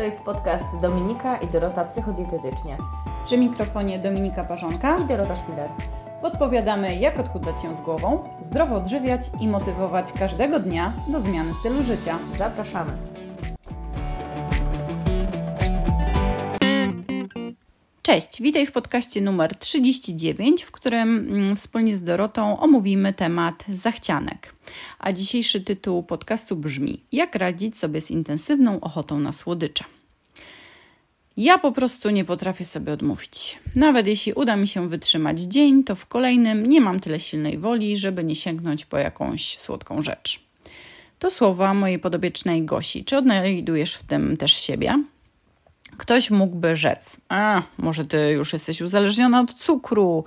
To jest podcast Dominika i Dorota Psychodietetycznie. Przy mikrofonie Dominika Parzonka i Dorota Szpiler. Podpowiadamy, jak odchudzać się z głową, zdrowo odżywiać i motywować każdego dnia do zmiany stylu życia. Zapraszamy. Cześć, witaj w podcaście numer 39, w którym mm, wspólnie z Dorotą omówimy temat zachcianek. A dzisiejszy tytuł podcastu brzmi: Jak radzić sobie z intensywną ochotą na słodycze? Ja po prostu nie potrafię sobie odmówić. Nawet jeśli uda mi się wytrzymać dzień, to w kolejnym nie mam tyle silnej woli, żeby nie sięgnąć po jakąś słodką rzecz. To słowa mojej podobiecznej Gosi. Czy odnajdujesz w tym też siebie? Ktoś mógłby rzec, a może ty już jesteś uzależniona od cukru,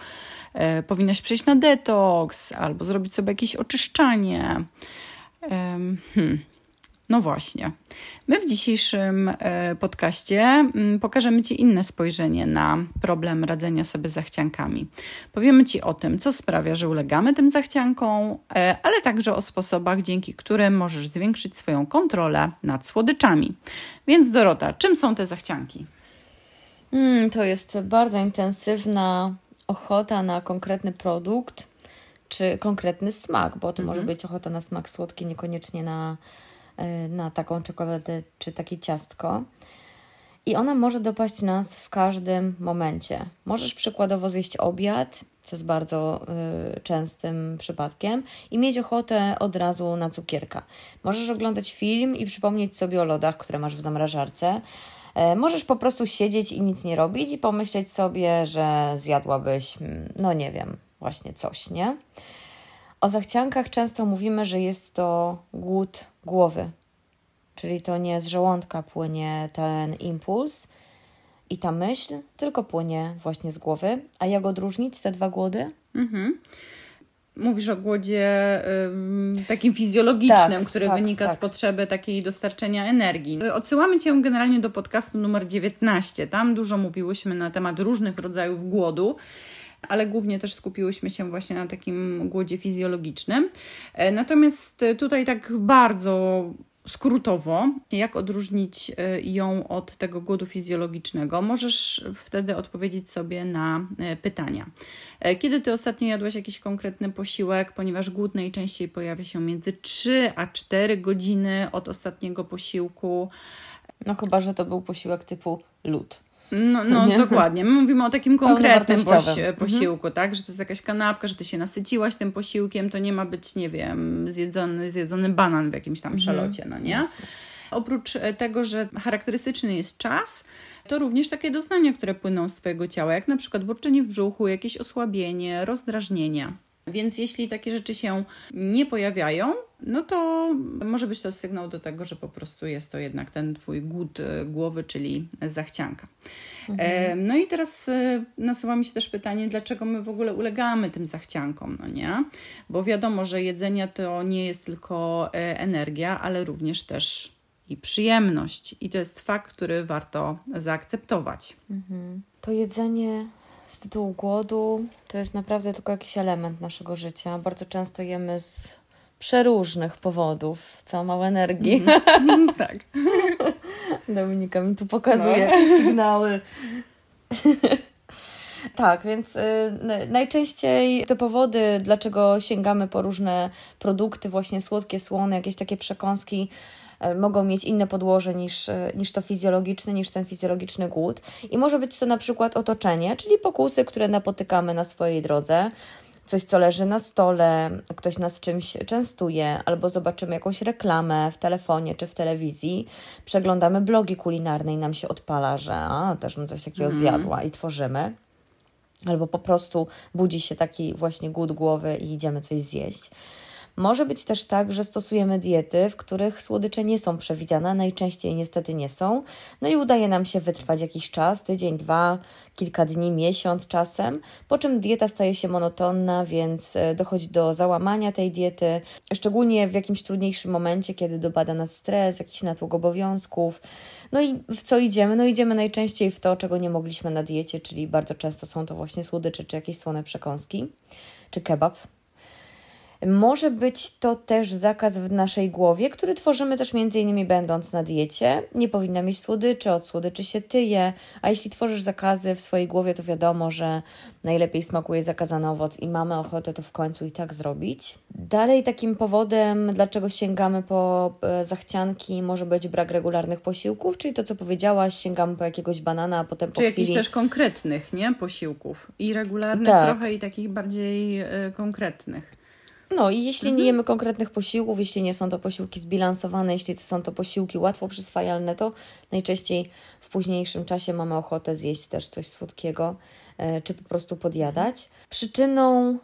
e, powinnaś przejść na detoks albo zrobić sobie jakieś oczyszczanie. E, hmm. No właśnie. My w dzisiejszym e, podcaście mm, pokażemy Ci inne spojrzenie na problem radzenia sobie z zachciankami. Powiemy Ci o tym, co sprawia, że ulegamy tym zachciankom, e, ale także o sposobach, dzięki którym możesz zwiększyć swoją kontrolę nad słodyczami. Więc Dorota, czym są te zachcianki? Mm, to jest bardzo intensywna ochota na konkretny produkt czy konkretny smak, bo to mhm. może być ochota na smak słodki, niekoniecznie na na taką czekoladę czy takie ciastko. I ona może dopaść nas w każdym momencie. Możesz przykładowo zjeść obiad, co jest bardzo y, częstym przypadkiem, i mieć ochotę od razu na cukierka. Możesz oglądać film i przypomnieć sobie o lodach, które masz w zamrażarce. E, możesz po prostu siedzieć i nic nie robić i pomyśleć sobie, że zjadłabyś, mm, no nie wiem, właśnie coś, nie? O zachciankach często mówimy, że jest to głód głowy, czyli to nie z żołądka płynie ten impuls i ta myśl, tylko płynie właśnie z głowy. A jak odróżnić te dwa głody? Mhm. Mówisz o głodzie takim fizjologicznym, tak, który tak, wynika tak. z potrzeby takiej dostarczenia energii. Odsyłamy Cię generalnie do podcastu numer 19. Tam dużo mówiłyśmy na temat różnych rodzajów głodu ale głównie też skupiłyśmy się właśnie na takim głodzie fizjologicznym. E, natomiast tutaj tak bardzo skrótowo, jak odróżnić e, ją od tego głodu fizjologicznego, możesz wtedy odpowiedzieć sobie na e, pytania. Kiedy ty ostatnio jadłeś jakiś konkretny posiłek, ponieważ głód najczęściej pojawia się między 3 a 4 godziny od ostatniego posiłku. No chyba, że to był posiłek typu lód. No, no dokładnie. My mówimy o takim konkretnym posi mhm. posiłku, mhm. tak? Że to jest jakaś kanapka, że ty się nasyciłaś tym posiłkiem, to nie ma być, nie wiem, zjedzony, zjedzony banan w jakimś tam mhm. szalocie, no nie? Jasne. Oprócz e, tego, że charakterystyczny jest czas, to również takie doznania, które płyną z Twojego ciała, jak na przykład burczenie w brzuchu, jakieś osłabienie, rozdrażnienia. Więc jeśli takie rzeczy się nie pojawiają, no to może być to sygnał do tego, że po prostu jest to jednak ten Twój głód e, głowy, czyli zachcianka. Mhm. No i teraz e, nasuwa mi się też pytanie, dlaczego my w ogóle ulegamy tym zachciankom, no nie? Bo wiadomo, że jedzenie to nie jest tylko e, energia, ale również też i przyjemność. I to jest fakt, który warto zaakceptować. Mhm. To jedzenie z tytułu głodu to jest naprawdę tylko jakiś element naszego życia. Bardzo często jemy z przeróżnych powodów, co mało energii. Mm, tak. Dominika mi tu pokazuje no. sygnały. Tak, więc y, najczęściej te powody, dlaczego sięgamy po różne produkty, właśnie słodkie, słone, jakieś takie przekąski, mogą mieć inne podłoże niż, e, niż to fizjologiczne, niż ten fizjologiczny głód. I może być to na przykład otoczenie, czyli pokusy, które napotykamy na swojej drodze coś, co leży na stole, ktoś nas czymś częstuje, albo zobaczymy jakąś reklamę w telefonie czy w telewizji, przeglądamy blogi kulinarne i nam się odpala, że a, też bym coś takiego mm. zjadła i tworzymy. Albo po prostu budzi się taki właśnie głód głowy i idziemy coś zjeść. Może być też tak, że stosujemy diety, w których słodycze nie są przewidziane, najczęściej niestety nie są, no i udaje nam się wytrwać jakiś czas, tydzień, dwa, kilka dni, miesiąc czasem, po czym dieta staje się monotonna, więc e, dochodzi do załamania tej diety, szczególnie w jakimś trudniejszym momencie, kiedy dobada nas stres, jakiś natłok obowiązków. No i w co idziemy? No idziemy najczęściej w to, czego nie mogliśmy na diecie, czyli bardzo często są to właśnie słodycze czy jakieś słone przekąski, czy kebab Może być to też zakaz w naszej głowie, który tworzymy też między innymi będąc na diecie. Nie powinna mieć słodyczy, od słodyczy się tyje, a jeśli tworzysz zakazy w swojej głowie, to wiadomo, że najlepiej smakuje zakazany owoc i mamy ochotę to w końcu i tak zrobić. Dalej takim powodem, dlaczego sięgamy po e, zachcianki, może być brak regularnych posiłków, czyli to, co powiedziałaś, sięgamy po jakiegoś banana, a potem po Czy chwili... jakichś też konkretnych, nie? Posiłków. I regularnych tak. trochę i takich bardziej y, konkretnych. No i jeśli mhm. nie jemy konkretnych posiłków, jeśli nie są to posiłki zbilansowane, jeśli to są to posiłki łatwo przyswajalne, to najczęściej w późniejszym czasie mamy ochotę zjeść też coś słodkiego, e, czy po prostu podjadać. Przyczyną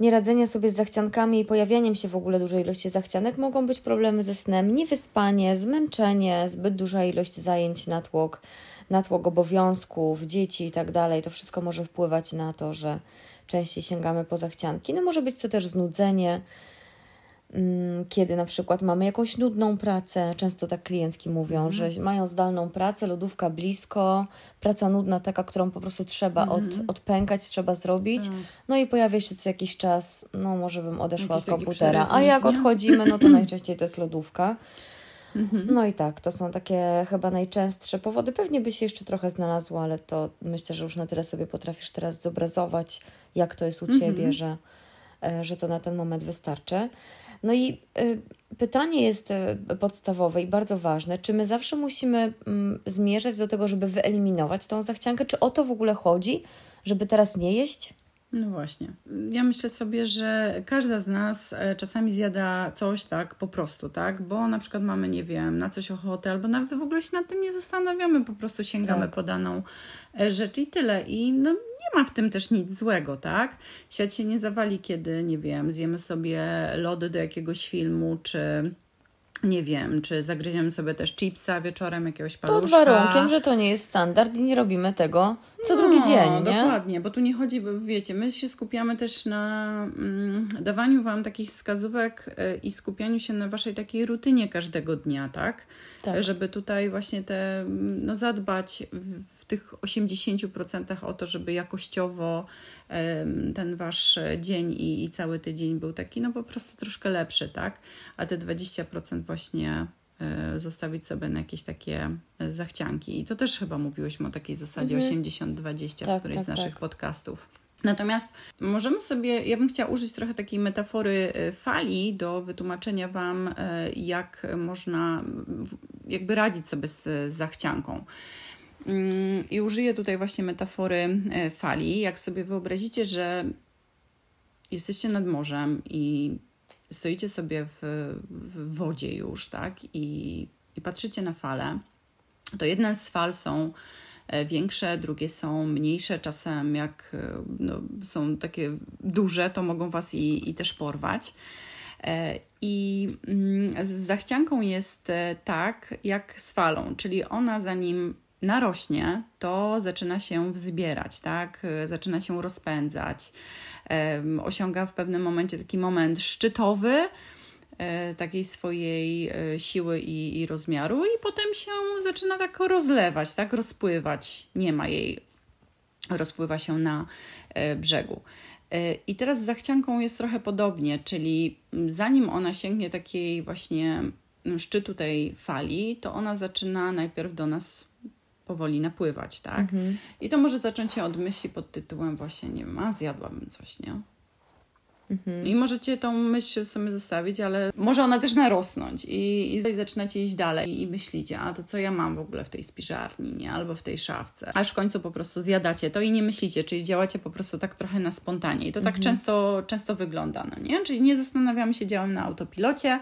nieradzenia sobie z zachciankami i pojawianiem się w ogóle dużej ilości zachcianek mogą być problemy ze snem, niewyspanie, zmęczenie, zbyt duża ilość zajęć, natłok, natłok obowiązków, dzieci i tak dalej. To wszystko może wpływać na to, że częściej sięgamy po zachcianki. No może być to też znudzenie, mm, kiedy na przykład mamy jakąś nudną pracę. Często tak klientki mówią, mm. że mają zdalną pracę, lodówka blisko, praca nudna, taka, którą po prostu trzeba mm. od, odpękać, trzeba zrobić. Mm. No i pojawia się co jakiś czas, no może bym odeszła Jakiś od komputera. A jak nie? odchodzimy, no to najczęściej to jest lodówka. Mhm. No i tak, to są takie chyba najczęstsze powody. Pewnie by się jeszcze trochę znalazło, ale to myślę, że już na tyle sobie potrafisz teraz zobrazować, jak to jest u mhm. ciebie, że, e, że to na ten moment wystarczy. No i y, pytanie jest y, podstawowe i bardzo ważne: czy my zawsze musimy y, zmierzać do tego, żeby wyeliminować tą zachciankę? Czy o to w ogóle chodzi, żeby teraz nie jeść? No właśnie. Ja myślę sobie, że każda z nas e, czasami zjada coś tak po prostu, tak? Bo na przykład mamy, nie wiem, na coś ochotę, albo nawet w ogóle się nad tym nie zastanawiamy, po prostu sięgamy tak. po daną e, rzecz i tyle. I no, nie ma w tym też nic złego, tak? Świat się nie zawali, kiedy, nie wiem, zjemy sobie lody do jakiegoś filmu, czy nie wiem, czy zagryziemy sobie też chipsa wieczorem, jakiegoś paluszka. Pod warunkiem, że to nie jest standard i nie robimy tego co no, drugi dzień, nie? dokładnie, bo tu nie chodzi, bo wiecie, my się skupiamy też na mm, dawaniu Wam takich wskazówek y, i skupianiu się na Waszej takiej rutynie każdego dnia, tak? tak. Żeby tutaj właśnie te, no zadbać w tych 80% o to, żeby jakościowo ten wasz dzień i, i cały tydzień był taki, no po prostu troszkę lepszy, tak? A te 20% właśnie e, zostawić sobie na jakieś takie e, zachcianki. I to też chyba mówiłyśmy o takiej zasadzie mhm. 80-20 tak, w którymś tak, z naszych tak. podcastów. Natomiast możemy sobie, ja bym chciała użyć trochę takiej metafory e, fali do wytłumaczenia Wam, jak można jakby radzić sobie z zachcianką. Mm, I użyję tutaj właśnie metafory e, fali. Jak sobie wyobrazicie, że jesteście nad morzem i stoicie sobie w, w wodzie już, tak, i, i patrzycie na fale, to jedne z fal są e, większe, drugie są mniejsze. Czasem, jak e, no, są takie duże, to mogą Was i, i też porwać. I mm, z zachcianką jest tak, jak z falą, czyli ona zanim narośnie, to zaczyna się wzbierać, tak? zaczyna się rozpędzać. Osiąga w pewnym momencie taki moment szczytowy, e, takiej swojej e, siły i, i, rozmiaru, i potem się zaczyna tak rozlewać, tak rozpływać. Nie ma jej, rozpływa się na e, brzegu. I teraz z zachcianką jest trochę podobnie, czyli zanim ona sięgnie takiej właśnie szczytu tej fali, to ona zaczyna najpierw do nas powoli napływać, tak? Mhm. I to może zacząć się od myśli pod tytułem właśnie, nie wiem, a zjadłabym coś, nie? Mhm. I możecie tą myśl sobie zostawić, ale może ona też narosnąć i, i zaczynacie iść dalej i myślicie, a to co ja mam w ogóle w tej spiżarni, nie? Albo w tej szafce. Aż w końcu po prostu zjadacie to i nie myślicie, czyli działacie po prostu tak trochę na spontanie. I to tak mhm. tak często, często wygląda, no nie? Czyli nie zastanawiamy się, działamy na autopilocie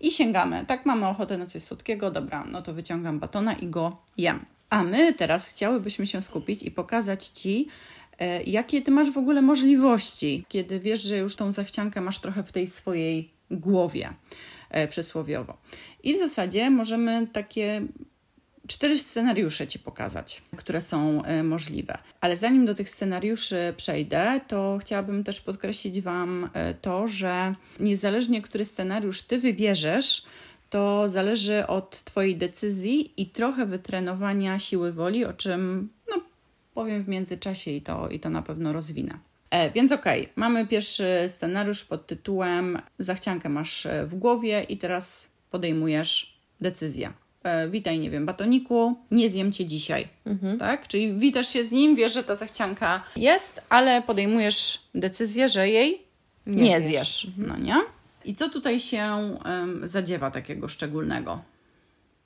i sięgamy. Tak, mamy ochotę na coś słodkiego, dobra, no to wyciągam batona i go jem. A my teraz chciałybyśmy się skupić i pokazać Ci, e, jakie Ty masz w ogóle możliwości, kiedy wiesz, że już tą zachciankę masz trochę w tej swojej głowie e, przysłowiowo. I w zasadzie możemy takie cztery scenariusze Ci pokazać, które są e, możliwe. Ale zanim do tych scenariuszy przejdę, to chciałabym też podkreślić Wam to, że niezależnie który scenariusz Ty wybierzesz, to zależy od Twojej decyzji i trochę wytrenowania siły woli, o czym no, powiem w międzyczasie i to, i to na pewno rozwinę. E, więc okej, okay, mamy pierwszy scenariusz pod tytułem Zachciankę masz e, w głowie i teraz podejmujesz decyzję. E, witaj, nie wiem, batoniku, nie zjem cię dzisiaj. Mhm. Tak? Czyli witasz się z nim, wiesz, że ta zachcianka jest, ale podejmujesz decyzję, że jej nie, nie zjesz. Mhm. No nie? I co tutaj się zadziewa takiego szczególnego?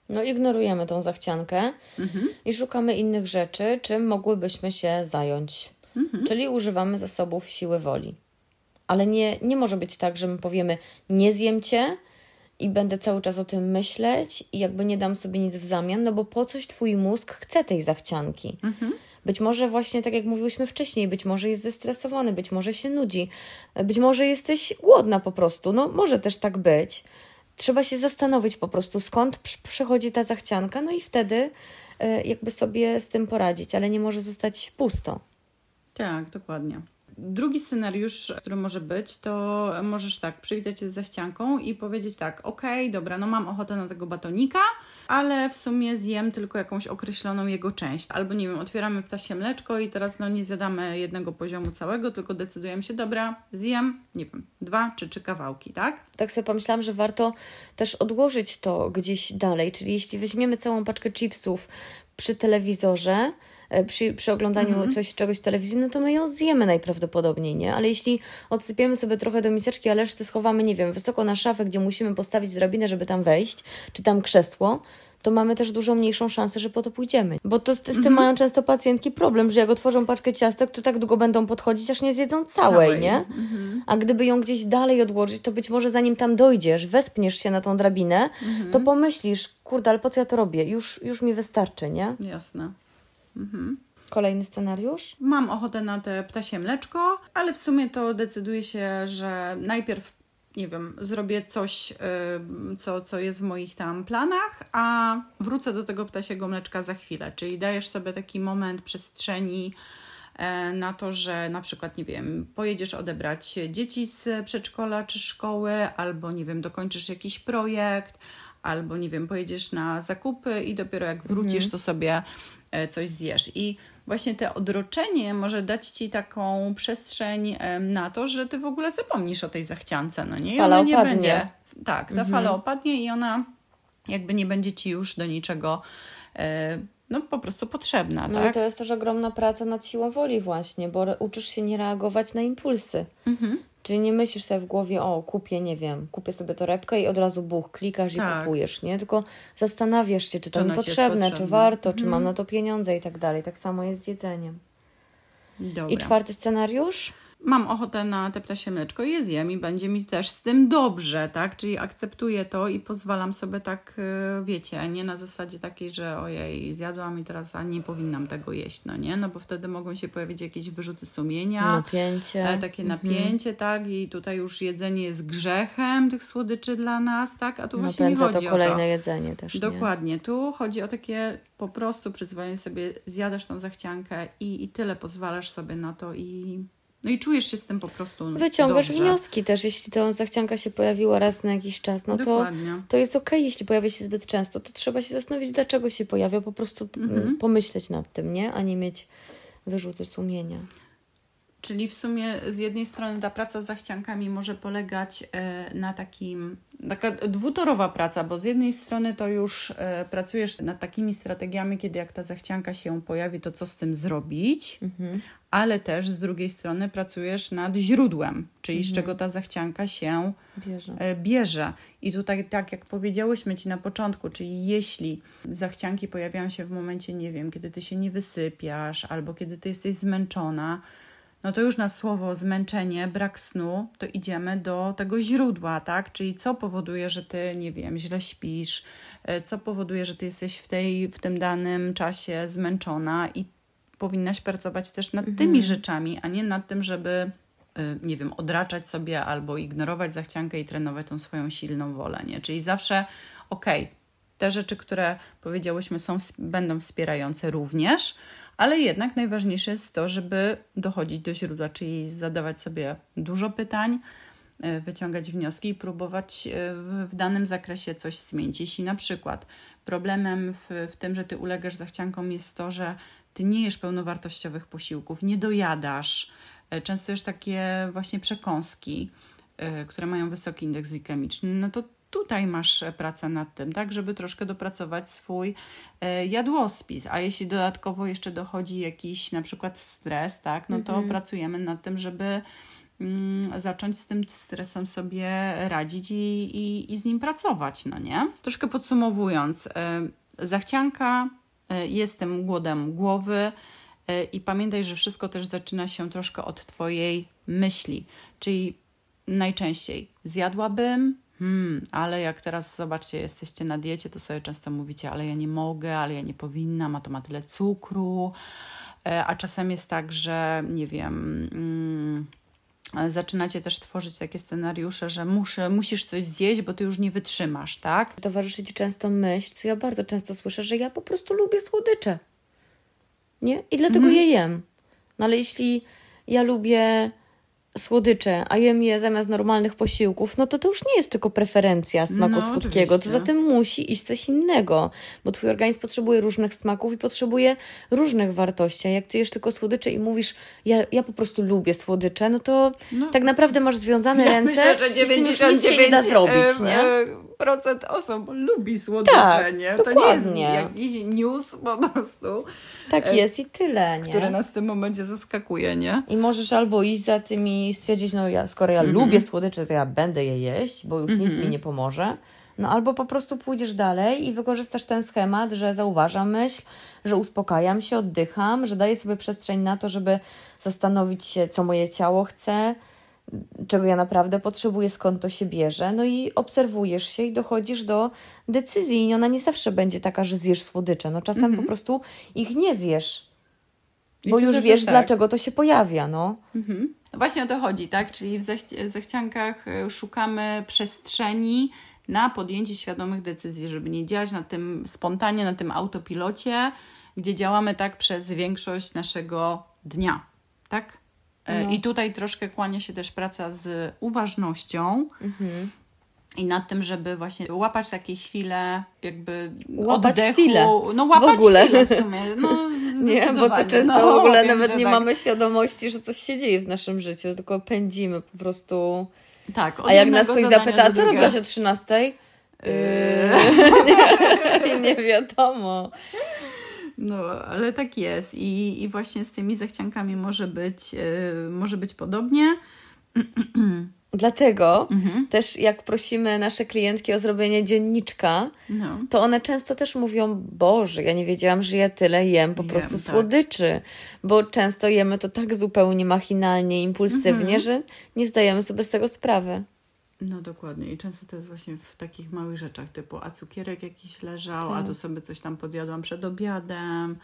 No, ignorujemy tą zachciankę mhm. i szukamy innych rzeczy, czym mogłybyśmy się zająć. Mhm. Czyli używamy zasobów siły woli. Ale nie, nie może być tak, że my powiemy: Nie zjem cię i będę cały czas o tym myśleć i jakby nie dam sobie nic w zamian, no bo po coś twój mózg chce tej zachcianki. Mhm. Być może właśnie tak jak mówiłyśmy wcześniej, być może jest zestresowany, być może się nudzi, być może jesteś głodna po prostu. No może też tak być. Trzeba się zastanowić po prostu, skąd przychodzi ta zachcianka, no i wtedy e, jakby sobie z tym poradzić, ale nie może zostać pusto. Tak, dokładnie. Drugi scenariusz, który może być, to możesz tak przywitać się ze ścianką i powiedzieć tak, okej, okay, dobra, no mam ochotę na tego batonika, ale w sumie zjem tylko jakąś określoną jego część. Albo nie wiem, otwieramy ptasie mleczko i teraz no nie zjadamy jednego poziomu całego, tylko decydujemy się, dobra, zjem, nie wiem, dwa czy trzy kawałki, tak? Tak sobie pomyślałam, że warto też odłożyć to gdzieś dalej, czyli jeśli weźmiemy całą paczkę chipsów przy telewizorze, E, przy, przy oglądaniu mhm. coś, czegoś w telewizji, no to my ją zjemy najprawdopodobniej, nie? Ale jeśli odsypiemy sobie trochę do miseczki, a resztę schowamy, nie wiem, wysoko na szafę, gdzie musimy postawić drabinę, żeby tam wejść, czy tam krzesło, to mamy też dużo mniejszą szansę, że po to pójdziemy. Bo to z, z tym mhm. mają często pacjentki problem, że jak otworzą paczkę ciastek, to tak długo będą podchodzić, aż nie zjedzą całej, całej. nie? Mhm. A gdyby ją gdzieś dalej odłożyć, to być może zanim tam dojdziesz, wespniesz się na tą drabinę, mhm. to pomyślisz, kurde, ale po co ja to robię? Już, już mi wystarczy, nie? Jasne. Mhm. Kolejny scenariusz? Mam ochotę na te ptasie mleczko, ale w sumie to decyduję się, że najpierw nie wiem, zrobię coś, yy, co, co jest w moich tam planach, a wrócę do tego ptasiego mleczka za chwilę. Czyli dajesz sobie taki moment przestrzeni e, na to, że na przykład, nie wiem, pojedziesz odebrać dzieci z przedszkola czy szkoły, albo nie wiem, dokończysz jakiś projekt, albo nie wiem, pojedziesz na zakupy i dopiero jak wrócisz, mhm. to sobie E, coś zjesz. I właśnie te odroczenie może dać ci taką przestrzeń na to, że ty w ogóle zapomnisz o tej zachciance, no nie? I fala nie opadnie. będzie. Tak, ta mhm. fala opadnie i ona jakby nie będzie ci już do niczego e, no po prostu potrzebna, no tak? i to jest też ogromna praca nad siłą woli właśnie, bo uczysz się nie reagować na impulsy. Mhm. Czyli nie myślisz sobie w głowie, o kupię, nie wiem, kupię sobie torebkę i od razu buch, klikasz i tak. kupujesz, nie? Tylko zastanawiasz się, czy to mi potrzebne, czy warto, czy mam mhm. na to pieniądze i tak dalej. Tak samo jest z jedzeniem. Dobra. I czwarty scenariusz? Mam ochotę na te ptasie mleczko i je zjem i będzie mi też z tym dobrze, tak? Czyli akceptuję to i pozwalam sobie tak, y, wiecie, nie na zasadzie takiej, że ojej, zjadłam i teraz a nie powinnam tego jeść, no nie? No bo wtedy mogą się pojawić jakieś wyrzuty sumienia. Napięcie. E, takie mhm. napięcie, tak? I tutaj już jedzenie jest grzechem tych słodyczy dla nas, tak? A tu właśnie nie chodzi to kolejne o to. jedzenie też, Dokładnie. Nie? Tu chodzi o takie po prostu przyzwolenie sobie, zjadasz tą zachciankę i, i tyle pozwalasz sobie na to i no i czujesz się z tym po prostu. Wyciągasz dobrze. wnioski też, jeśli ta zachcianka się pojawiła raz na jakiś czas, no to, to jest okej, okay, jeśli pojawia się zbyt często, to trzeba się zastanowić, dlaczego się pojawia, po prostu mhm. pomyśleć nad tym, nie? A nie mieć wyrzuty sumienia. Czyli w sumie z jednej strony ta praca z zachciankami może polegać e, na takim, taka dwutorowa praca, bo z jednej strony to już e, pracujesz nad takimi strategiami, kiedy jak ta zachcianka się pojawi, to co z tym zrobić, mhm. ale też z drugiej strony pracujesz nad źródłem, czyli mhm. z czego ta zachcianka się bierze. E, bierze. I tutaj tak jak powiedziałyśmy Ci na początku, czyli jeśli zachcianki pojawiają się w momencie, nie wiem, kiedy Ty się nie wysypiasz albo kiedy Ty jesteś zmęczona, no to już na słowo zmęczenie, brak snu, to idziemy do tego źródła, tak? Czyli co powoduje, że ty, nie wiem, źle śpisz, e, co powoduje, że ty jesteś w, tej, w tym danym czasie zmęczona i powinnaś pracować też nad mhm. tymi rzeczami, a nie nad tym, żeby e, nie wiem, odraczać sobie albo ignorować zachciankę i trenować tą swoją silną wolę, nie? Czyli zawsze, okej, okay, te rzeczy, które powiedziałyśmy, są, będą wspierające również, ale jednak najważniejsze jest to, żeby dochodzić do źródła, czyli zadawać sobie dużo pytań, e, wyciągać wnioski i próbować e, w danym zakresie coś zmienić. Jeśli na przykład problemem w, w tym, że ty ulegasz zachciankom jest to, że ty nie jesz pełnowartościowych posiłków, nie dojadasz, e, często już takie właśnie przekąski, które mają wysoki indeks glikemiczny, no to tutaj masz pracę nad tym, tak, żeby troszkę dopracować swój e, jadłospis. A jeśli dodatkowo jeszcze dochodzi jakiś na przykład stres, tak, no to mhm. pracujemy nad tym, żeby mm, zacząć z tym stresem sobie radzić i, i, i z nim pracować, no nie? Troszkę podsumowując, zachcianka jest tym głodem głowy, E, I pamiętaj, że wszystko też zaczyna się troszkę od Twojej myśli. Czyli najczęściej zjadłabym, hmm, ale jak teraz zobaczcie, jesteście na diecie, to sobie często mówicie, ale ja nie mogę, ale ja nie powinnam, a to ma tyle cukru. E, a czasem jest tak, że nie wiem. Hmm, zaczynacie też tworzyć takie scenariusze, że muszę, musisz coś zjeść, bo ty już nie wytrzymasz, tak? Towarzyszy ci często myśl, co ja bardzo często słyszę, że ja po prostu lubię słodycze nie? I dlatego mhm. je jem. No ale jeśli ja lubię słodycze, a jem je zamiast normalnych posiłków, no to to już nie jest tylko preferencja smaku no, słodkiego, oczywiście. to za tym musi iść coś innego, bo twój organizm potrzebuje różnych smaków i potrzebuje różnych wartości. A jak ty jesz tylko słodycze i mówisz, ja, ja po prostu lubię słodycze, no to no. tak naprawdę masz związane ja ręce myślę, że 99 i z tym nie da zrobić, nie? procent osób lubi słodycze, tak, nie? To dokładnie. nie jest jakiś news po prostu. Tak e, jest i tyle, nie? Które nas w tym momencie zaskakuje, nie? I możesz albo iść za tymi i stwierdzić, no ja, skoro ja mm -hmm. lubię słodycze, to ja będę je jeść, bo już mm -hmm. nic mi mhm. nie pomoże. No albo po prostu pójdziesz dalej i wykorzystasz ten schemat, że zauważam myśl, że uspokajam się, oddycham, że daję sobie przestrzeń na to, żeby zastanowić się, co moje ciało chce, czego ja naprawdę potrzebuję, skąd to się bierze. No i obserwujesz się i dochodzisz do decyzji. I ona nie zawsze będzie taka, że zjesz słodycze. No czasem mhm. po prostu ich nie zjesz. Bo już wiesz, tak. dlaczego to się pojawia, no. Mhm. No. Właśnie o to chodzi, tak? Czyli w zachciankach e, szukamy przestrzeni na podjęcie świadomych decyzji, żeby nie działać na tym spontanie, na tym autopilocie, gdzie działamy tak przez większość naszego dnia, tak? E, no. I tutaj troszkę kłania się też praca z uważnością. Mhm. I nad tym, żeby właśnie łapać takie chwile, jakby łapać oddechu. Chwilę. No łapać w ogóle. chwilę w sumie. No, nie, bo to często no, w ogóle wiem, nawet nie tak. mamy świadomości, że coś się dzieje w naszym życiu, tylko pędzimy po prostu. Tak. A jak nas ktoś zapyta, co robiłaś o 13? Yy... nie, nie wiadomo. No, ale tak jest. I, i właśnie z tymi zachciankami może być, yy, może być podobnie. Dlatego mhm. też jak prosimy nasze klientki o zrobienie dzienniczka, no. to one często też mówią, Boże, ja nie wiedziałam, że ja tyle jem po jem, prostu tak. słodyczy, bo często jemy to tak zupełnie machinalnie, impulsywnie, mhm. że nie zdajemy sobie z tego sprawy. No dokładnie i często to jest właśnie w takich małych rzeczach typu a cukierek jakiś leżał, tak. a tu sobie coś tam podjadłam przed obiadem,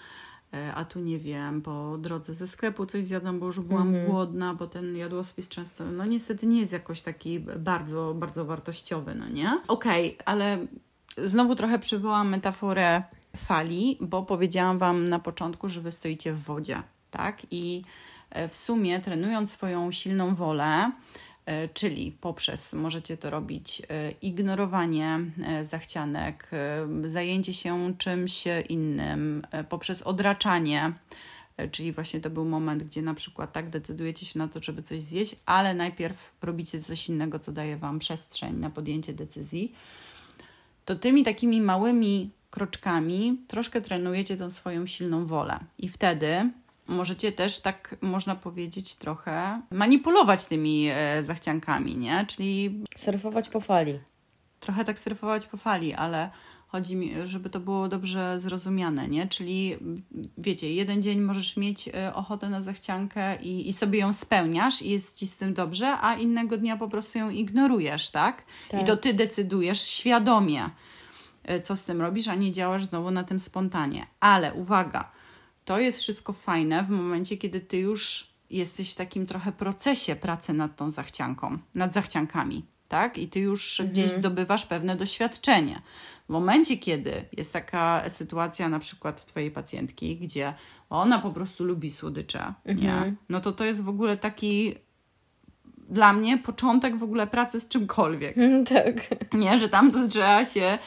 a tu nie wiem, po drodze ze sklepu coś zjadłam, bo już byłam mhm. głodna, bo ten jadłospis często, no niestety nie jest jakoś taki bardzo, bardzo wartościowy, no nie? Okej, okay, ale znowu trochę przywołam metaforę fali, bo powiedziałam Wam na początku, że Wy stoicie w wodzie, tak? I e, w sumie trenując swoją silną wolę, E, czyli poprzez możecie to robić e, ignorowanie e, zachcianek, zajęcie się czymś innym, poprzez odraczanie. Czyli właśnie to był moment, gdzie na przykład tak decydujecie się na to, żeby coś zjeść, ale najpierw robicie coś innego, co daje Wam przestrzeń na podjęcie decyzji. To tymi takimi małymi kroczkami troszkę trenujecie tą swoją silną wolę. I wtedy możecie też tak, można powiedzieć, trochę manipulować tymi e, zachciankami, nie? Czyli. Surfować po fali. Trochę tak surfować po fali, ale chodzi mi, żeby to było dobrze zrozumiane, nie? Czyli wiecie, jeden dzień możesz mieć e, ochotę na zachciankę i, i sobie ją spełniasz i jest ci z tym dobrze, a innego dnia po prostu ją ignorujesz, tak? tak. I to ty decydujesz świadomie, e, co z tym robisz, a nie działasz znowu na tym spontanie. Ale uwaga, to jest wszystko fajne w momencie, kiedy ty już jesteś w takim trochę procesie pracy nad tą zachcianką, nad zachciankami, tak? I ty już mhm. gdzieś zdobywasz pewne doświadczenie. W momencie, kiedy jest taka sytuacja na przykład twojej pacjentki, gdzie ona po prostu lubi słodycze, mhm. nie? No to to jest w ogóle taki dla mnie początek w ogóle pracy z czymkolwiek. tak. Nie, że tam to trzeba się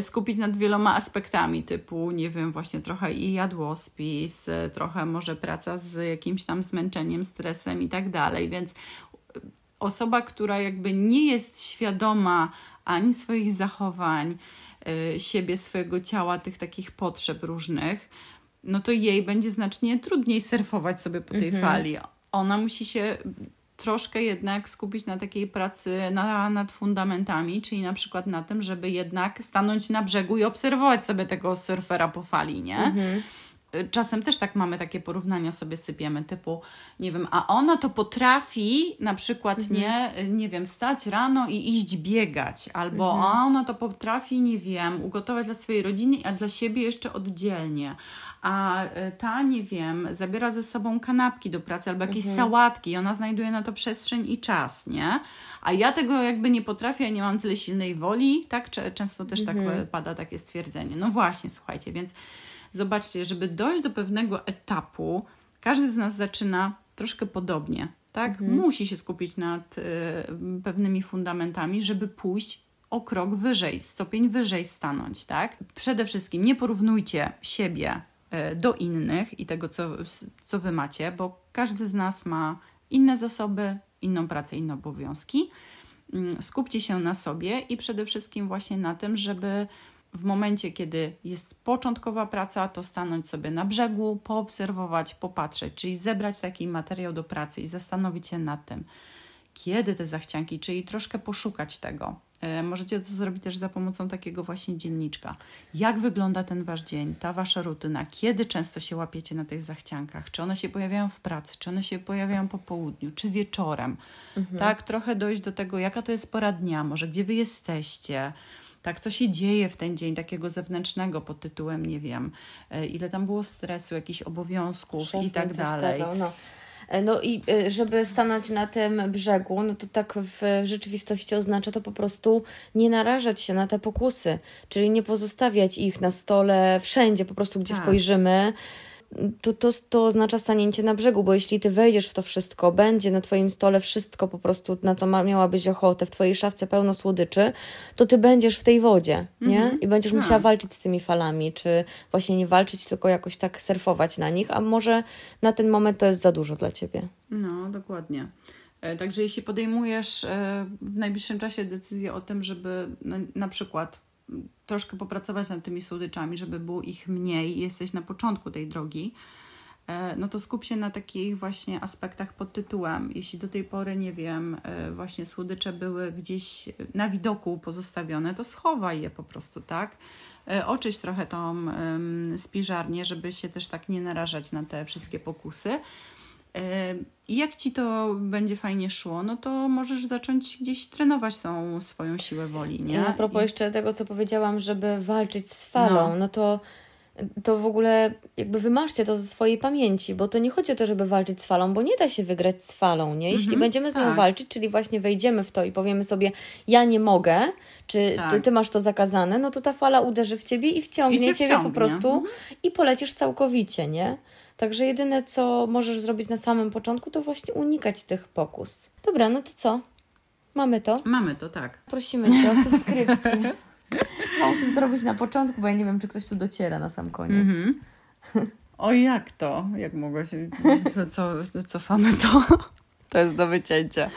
skupić nad wieloma aspektami, typu, nie wiem, właśnie trochę i jadłospis, trochę może praca z jakimś tam zmęczeniem, stresem i tak dalej. Więc osoba, która jakby nie jest świadoma ani swoich zachowań, y, siebie, swojego ciała, tych takich potrzeb różnych, no to jej będzie znacznie trudniej surfować sobie po tej mhm. fali. Ona musi się troszkę jednak skupić na takiej pracy na, nad fundamentami, czyli na przykład na tym, żeby jednak stanąć na brzegu i obserwować sobie tego surfera po fali, nie? Mhm czasem też tak mamy takie porównania sobie sypiemy, typu, nie wiem, a ona to potrafi na przykład, mhm. nie, nie wiem, stać rano i iść biegać, albo mhm. a ona to potrafi, nie wiem, ugotować dla swojej rodziny, a dla siebie jeszcze oddzielnie, a e, ta, nie wiem, zabiera ze sobą kanapki do pracy albo jakieś mhm. sałatki i ona znajduje na to przestrzeń i czas, nie? A ja tego jakby nie potrafię, ja nie mam tyle silnej woli, tak? Często też tak mhm. pada takie stwierdzenie. No właśnie, słuchajcie, więc Zobaczcie, żeby dojść do pewnego etapu, każdy z nas zaczyna troszkę podobnie. Tak? Mhm. Musi się skupić nad y, pewnymi fundamentami, żeby pójść o krok wyżej, stopień wyżej stanąć. Tak? Przede wszystkim nie porównujcie siebie y, do innych i tego, co, co wy macie, bo każdy z nas ma inne zasoby, inną pracę, inne obowiązki. Y, skupcie się na sobie i przede wszystkim właśnie na tym, żeby w momencie, kiedy jest początkowa praca, to stanąć sobie na brzegu, poobserwować, popatrzeć, czyli zebrać taki materiał do pracy i zastanowić się nad tym, kiedy te zachcianki, czyli troszkę poszukać tego. E, możecie to zrobić też za pomocą takiego właśnie dzienniczka. Jak wygląda ten wasz dzień, ta wasza rutyna? Kiedy często się łapiecie na tych zachciankach? Czy one się pojawiają w pracy? Czy one się pojawiają po południu? Czy wieczorem? Mhm. Tak, trochę dojść do tego, jaka to jest pora dnia, może gdzie wy jesteście, tak, co się dzieje w ten dzień takiego zewnętrznego pod tytułem, nie wiem, e, ile tam było stresu, jakichś obowiązków Szef i tak dalej. Kazał, no. E, no i e, żeby stanąć na tym brzegu, no to tak w rzeczywistości oznacza to po prostu nie narażać się na te pokusy, czyli nie pozostawiać ich na stole wszędzie, po prostu gdzie tak. spojrzymy to, to, to oznacza stanięcie na brzegu, bo jeśli ty wejdziesz w to wszystko, będzie na twoim stole wszystko po prostu, na co ma, miałabyś ochotę, w twojej szafce pełno słodyczy, to ty będziesz w tej wodzie, nie? Mm -hmm. I będziesz musiała walczyć z tymi falami, czy właśnie nie walczyć, tylko jakoś tak surfować na nich, a może na ten moment to jest za dużo dla ciebie. No, dokładnie. E, także jeśli podejmujesz e, w najbliższym czasie decyzję o tym, żeby no, na przykład troszkę popracować nad tymi słodyczami, żeby było ich mniej, jesteś na początku tej drogi, e, no to skup się na takich właśnie aspektach pod tytułem. Jeśli do tej pory, nie wiem, e, właśnie słodycze były gdzieś na widoku pozostawione, to schowaj je po prostu, tak? E, oczyść trochę tą spiżarnię, żeby się też tak nie narażać na te wszystkie pokusy. I jak ci to będzie fajnie szło, no to możesz zacząć gdzieś trenować tą swoją siłę woli, nie? I a propos I... jeszcze tego, co powiedziałam, żeby walczyć z falą, no, no to to w ogóle jakby wymaszcie to ze swojej pamięci, bo to nie chodzi o to, żeby walczyć z falą, bo nie da się wygrać z falą, nie? Jeśli mm -hmm, będziemy z nią tak. walczyć, czyli właśnie wejdziemy w to i powiemy sobie, ja nie mogę, czy tak. ty, ty, masz to zakazane, no to ta fala uderzy w ciebie i wciągnie I ciebie po prostu mm -hmm. i polecisz całkowicie, nie? Także jedyne, co możesz zrobić na samym początku, to właśnie unikać tych pokus. Dobra, no to co? Mamy to? Mamy to, tak. Prosimy Cię o subskrypcję. Musimy to robić na początku, bo ja nie wiem, czy ktoś tu dociera na sam koniec. Mm -hmm. O jak to? Jak mogło się... Co, co, cofamy to? To jest do wycięcia.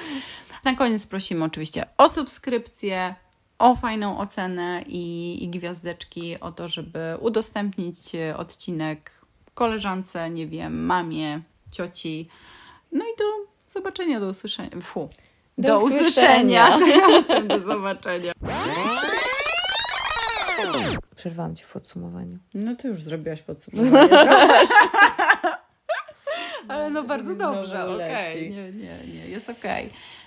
Na koniec prosimy oczywiście o subskrypcję, o fajną ocenę i, i gwiazdeczki, o to, żeby udostępnić odcinek koleżance, nie wiem, mamie, cioci. No i do zobaczenia, do usłyszenia. Fu. Do, do usłyszenia. usłyszenia. do zobaczenia. Przerwałam Ci w podsumowaniu. No Ty już zrobiłaś podsumowanie. Ale no bardzo dobrze, okej. Okay. Nie, nie, nie, jest okej. Okay.